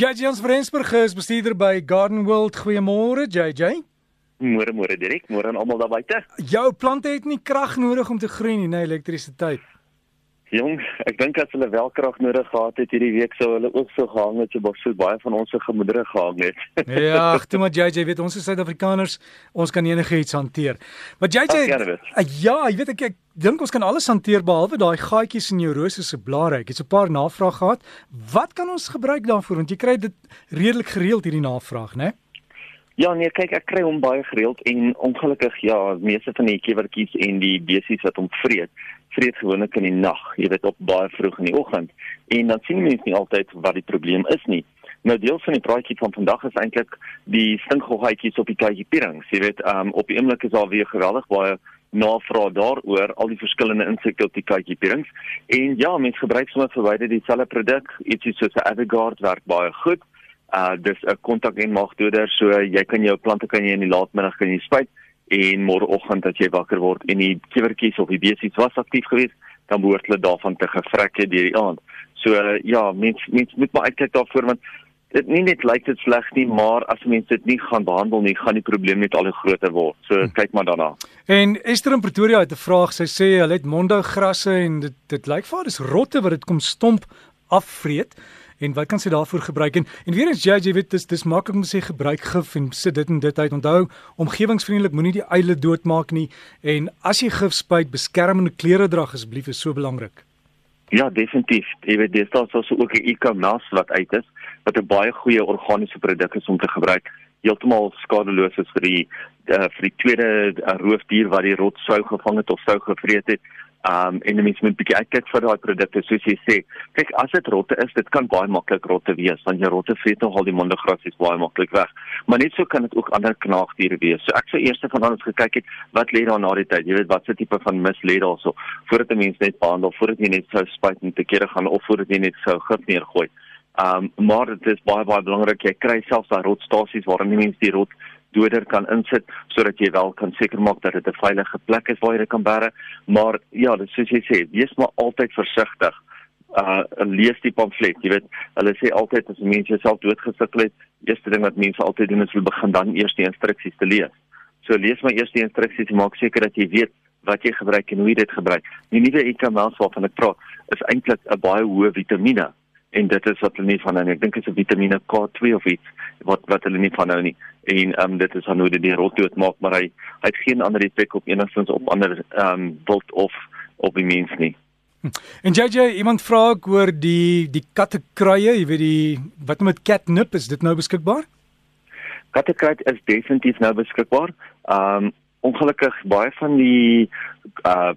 JJ ons Vrensburg is bestuurder by Garden World. Goeiemôre JJ. Môre môre direk, môre aan almal daar buite. Jou plante het nie krag nodig om te groei nie, nee elektrisiteit. Jong, ek dink as hulle wel krag nodig gehad het hierdie week sou hulle ook so gehang het so, so baie van ons se gemoedere gehang het. ja, ag, toe maar JJ weet ons is Suid-Afrikaners, ons kan enigiets hanteer. Maar JJ Ach, ja, uh, ja, jy weet ek, ek dink ons kan alles hanteer behalwe daai gaatjies in jou rose se blare. Ek het so 'n paar navrae gehad. Wat kan ons gebruik daarvoor want jy kry dit redelik gereeld hierdie navraag, né? Ja nee, kyk ek kry hom baie gereeld en ongelukkig ja, meeste van die kiewertjies en die besies wat hom vreet, vreet gewoonlik in die nag, jy weet op baie vroeg in die oggend. En dan sien mense nie altyd wat die probleem is nie. Nou deel van die praatjie van vandag is eintlik die stinkgoggetjies op die kykiepierings. Jy weet, um op die oomblik is daar weer geweldig baie navraag daaroor al die verskillende insekte op die kykiepierings. En ja, mense gebruik sommer beide dieselfde produk, ietsie soos 'n Avigard werk baie goed. Uh dis 'n kontak en magdoder, so jy kan jou plante kan jy in die laatmiddag kan jy spuit en môreoggend as jy wakker word en die kiewertjies of die besies was aktief geweest, dan behoort hulle daarvan te gevrekke deur die aand. So uh, ja, mens mens moet maar uitkyk daarvoor want dit nie net lyk dit sleg nie, maar as mense dit nie gaan behandel nie, gaan die probleem net al hoe groter word. So hm. kyk maar daarna. En Esther in Pretoria het 'n vraag. Sy sê hulle het mondou grasse en dit dit lyk vir haar is rotte wat dit kom stomp afvreet en wat kan sy daarvoor gebruik? En en weer eens jy weet dis dis maklik om te sê gebruik gif en sit dit en dit uit. Onthou omgewingsvriendelik moenie die eile doodmaak nie. En as jy gif spuit beskermende klere dra asseblief is so belangrik. Ja definitief. Jy weet dis daar so ook 'n e-commerce wat uit is wat 'n baie goeie organiese produk is om te gebruik. Heeltemal skadeloos is vir die uh, vir die tweede uh, roofdier wat die rot sou gevang het of sou gevreet het Um en mense moet bietjie uitkyk vir daai produkte soos jy sê. Kyk, as dit rotte is, dit kan baie maklik rotte wees want jy rotte vreet nogal die mondegras is baie maklik weg. Maar net so kan dit ook ander knaagdiere wees. So ek sou eers van alles gekyk het wat lê daar na die tyd. Jy weet wat se tipe van mis lê daar so voordat 'n mens net behandel, voordat jy net sou spuit en te kere gaan of voordat jy net sou gif neergooi. Um maar dit is baie baie belangrik jy kry selfs daai rotstasies waarin die mense die rot doder kan insit sodat jy wel kan seker maak dat dit 'n veilige plek is waar jy dit kan bære. Maar ja, dit soos jy sê, wees maar altyd versigtig. Uh lees die pamflet, jy weet, hulle sê altyd as mense jouself doodgesukkel het, eerste ding wat mense altyd doen is hulle begin dan eers die instruksies te lees. So lees maar eers die instruksies en maak seker dat jy weet wat jy gebruik en hoe jy dit gebruik. Die nuwe e-kamels waarvan ek praat, is eintlik 'n baie hoë vitamiene en dit is wat hulle nie van hou nie. Ek dink dit is 'n vitamiene K2 of iets wat wat hulle nie van hou nie. En ehm um, dit is dan hoe dit die rot dood maak, maar hy hy het geen ander effek op enigstens op ander ehm um, wild of op die mens nie. Hm. En JJ, iemand vra ook oor die die kattekruie, jy weet die wat met catnip is dit nou beskikbaar? Kattekruie is definitief nou beskikbaar. Ehm um, ongelukkig baie van die uh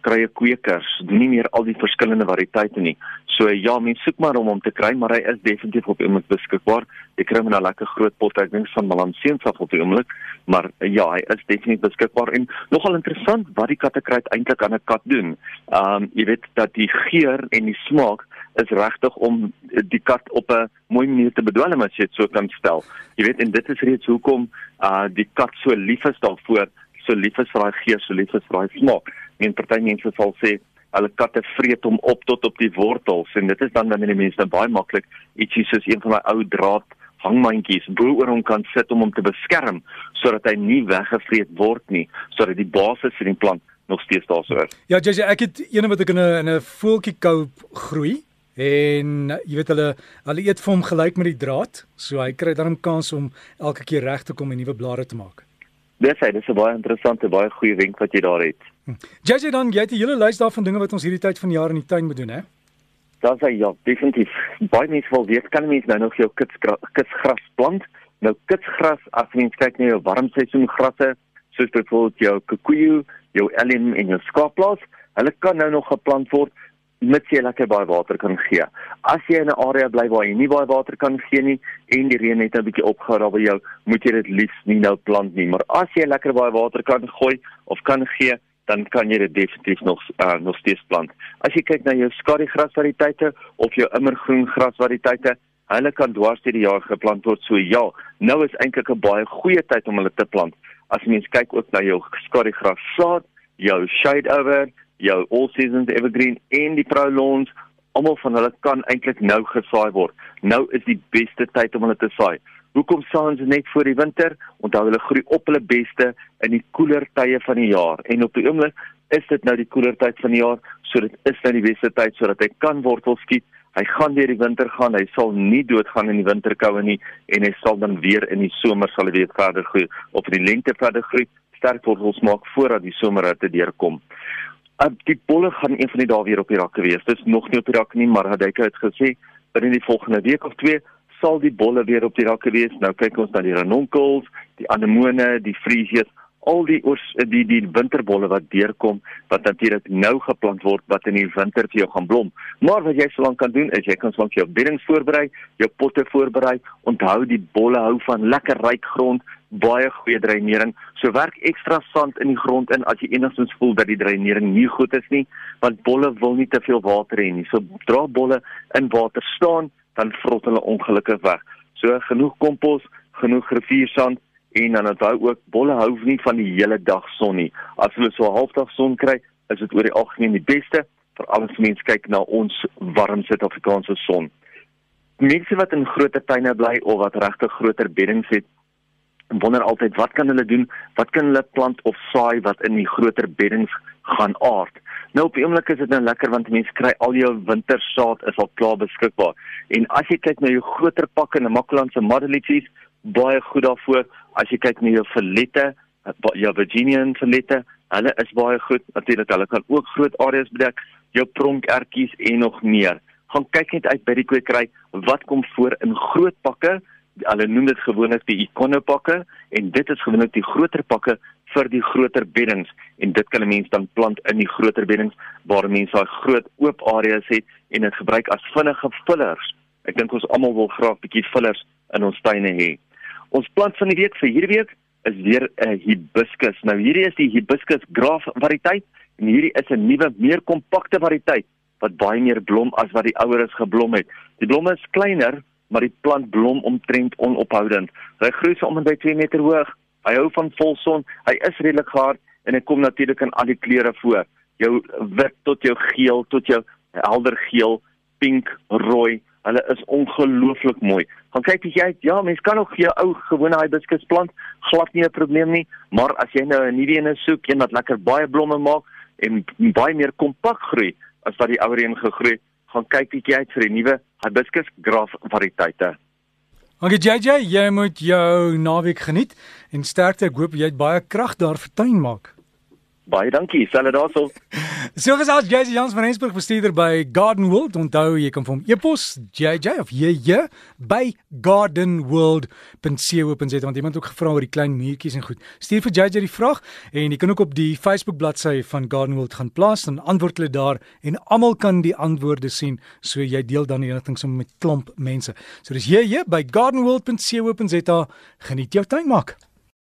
krye kwekers doen nie meer al die verskillende variëteite nie. So ja, mens soek maar om hom te kry, maar hy is definitief op oomblik beskikbaar. Jy kry hom in 'n lekker groot pot, ek dink van Malanseens af op oomblik, maar ja, hy is definitief beskikbaar en nogal interessant wat die kattekruid eintlik aan 'n kat doen. Um jy weet dat die geur en die smaak is regtig om die kat op 'n mooi manier te bedwelm as jy dit so kan stel. Jy weet en dit is reeds hoekom uh die kat so lief is daarvoor, so lief is vir daai geur, so lief is vir daai smaak. En party mense sal sê hulle katte vreet hom op tot op die wortels en dit is dan wanneer die mense baie maklik ietsie soos een van daai ou draad hangmandjies bo oor hom kan sit om hom te beskerm sodat hy nie weggevreet word nie sodat die basis van die plant nog steeds daar sou is. Ja, JJ, ek het eene wat ek in 'n in 'n voeltjie kou groei en jy weet hulle hulle eet vir hom gelyk met die draad, so hy kry dan 'n kans om elke keer reg te kom en nuwe blare te maak. Dis hy, dis 'n baie interessante, baie goeie wenk wat jy daar het. JJ dan jy het 'n hele lys daarvan dinge wat ons hierdie tyd van die jaar in die tuin moet doen, hè? Daar's hy ja, definitief. Baie mense wil weet kan mense nou nog jou kitsgras plant? Nou kitsgras, as mens kyk na jou warmseisoengrasse, soos byvoorbeeld jou kikuyu, jou elm en jou skaapplaas, hulle kan nou nog geplant word mits jy lekker baie water kan gee. As jy in 'n area bly waar jy nie baie water kan gee nie en die reën net 'n bietjie opgehou daar by jou, moet jy dit liefs nie nou plant nie, maar as jy lekker baie water kan gooi of kan gee, dan kan jy dit definitief nog uh, nog steeds plant. As jy kyk na jou skadiegras variëteite of jou immergroen gras variëteite, hulle kan dwars deur die jaar geplant word. So ja, nou is eintlik 'n baie goeie tyd om hulle te plant. As mens kyk ook na jou skadiegras saad, jou shade over, jou all seasons evergreen en die pro lawns almal van hulle kan eintlik nou gesaai word. Nou is die beste tyd om hulle te saai. Hoekom saai ons net voor die winter? Onthou hulle groei op hulle beste in die koeler tye van die jaar. En op die oomblik is dit nou die koeler tyd van die jaar, so dit is nou die beste tyd sodat hy kan wortels skiet. Hy gaan deur die winter gaan, hy sal nie doodgaan in die winterkoue nie en hy sal dan weer in die somer sal hy weer verder groei of in die lente verder groei, sterk wortels maak voordat die somerhitte deurkom. Uh, die bolle gaan een van die dae weer op die rakke wees. Dit is nog nie op die rakke nie, maar Hadeke het gesê binne die volgende week of twee sal die bolle weer op die rakke wees. Nou kyk ons na die ranonkels, die anemone, die frisies, al die oors, die die winterbolle wat deurkom wat natuurlik nou geplant word wat in die winter vir jou gaan blom. Maar wat jy solank kan doen is jy kan solank jou beddings voorberei, jou potte voorberei, onthou die bolle hou van lekker ryk grond, baie goeie dreinering. So werk ekstra sand in die grond in as jy enigstens voel dat die dreinering nie goed is nie, want bolle wil nie te veel water hê nie. So dra bolle in water staan, dan vrot hulle ongelukkig weg. So genoeg kompos, genoeg riviersand en dan onthou ook bolle hou nie van die hele dag son nie. As hulle so 'n halfdag son kry, is dit oor die algemeen die beste vir alles mense kyk na ons warm Suid-Afrikaanse son. Mense wat in groter tuine bly of wat regtig groter beddings het, wonder altyd wat kan hulle doen? Wat kan hulle plant of saai wat in die groter beddings gaan aard? Nou op die oomblik is dit nou lekker want mense kry al jou wintersaad is al klaar beskikbaar. En as jy kyk na jou groter pakke en Makkeland se Madelietjies, baie goed daarvoor. As jy kyk na jou verlette, jou Virginian verlette, hulle is baie goed. Natuurlik hulle kan ook groot areas bedek, jou pronkertjies en nog meer. Gaan kyk net uit by die kwekery wat kom voor in groot pakke. Hulle noem dit gewoonlik die ikonopakke en dit is gewoonlik die groter pakke vir die groter beddings en dit kan 'n mens dan plant in die groter beddings waar mense daai groot oop areas het en dit gebruik as vinnige vullers. Ek dink ons almal wil graag bietjie vullers in ons tuine hê. Ons plant van die week vir hierdie week is weer 'n hibiscus. Nou hierdie is die hibiscus graaf variëteit en hierdie is 'n nuwe, meer kompakte variëteit wat baie meer blom as wat die oueres geblom het. Die blomme is kleiner, maar die plant blom omtrent onophoudend. Hy groei so om en by 2 meter hoog. Hy hou van volson. Hy is redelik hard en hy kom natuurlik in al die kleure voor. Jou wit tot jou geel tot jou helder geel, pink, rooi, Hulle is ongelooflik mooi. Gaan kyk as jy ja, mens kan ook jou ou gewone hibiscus plant, glad nie 'n probleem nie, maar as jy nou 'n nuwe een soek, een wat lekker baie blomme maak en baie meer kompak groei as wat die ouer een gegroei gaan kyk bietjie uit vir die nuwe hibiscus graaf variëteite. Okay JJ, jy moet jou naweek geniet en sterkte. Ek hoop jy het baie krag daar vir tuin maak. Baie dankie, selle daarso. so gesels JJ Jans van Rensburg bestuurder by Garden World. Onthou jy kan vir hom e-pos JJ of JJ by gardenworld.co.za want iemand het ook gevra oor die klein muurtjies en goed. Stuur vir JJ die vraag en jy kan ook op die Facebook bladsy van Garden World gaan plaas dan antwoord hulle daar en almal kan die antwoorde sien. So jy deel dan die inligting sommer met klomp mense. So dis JJ by gardenworld.co.za. Geniet jou tuin maak.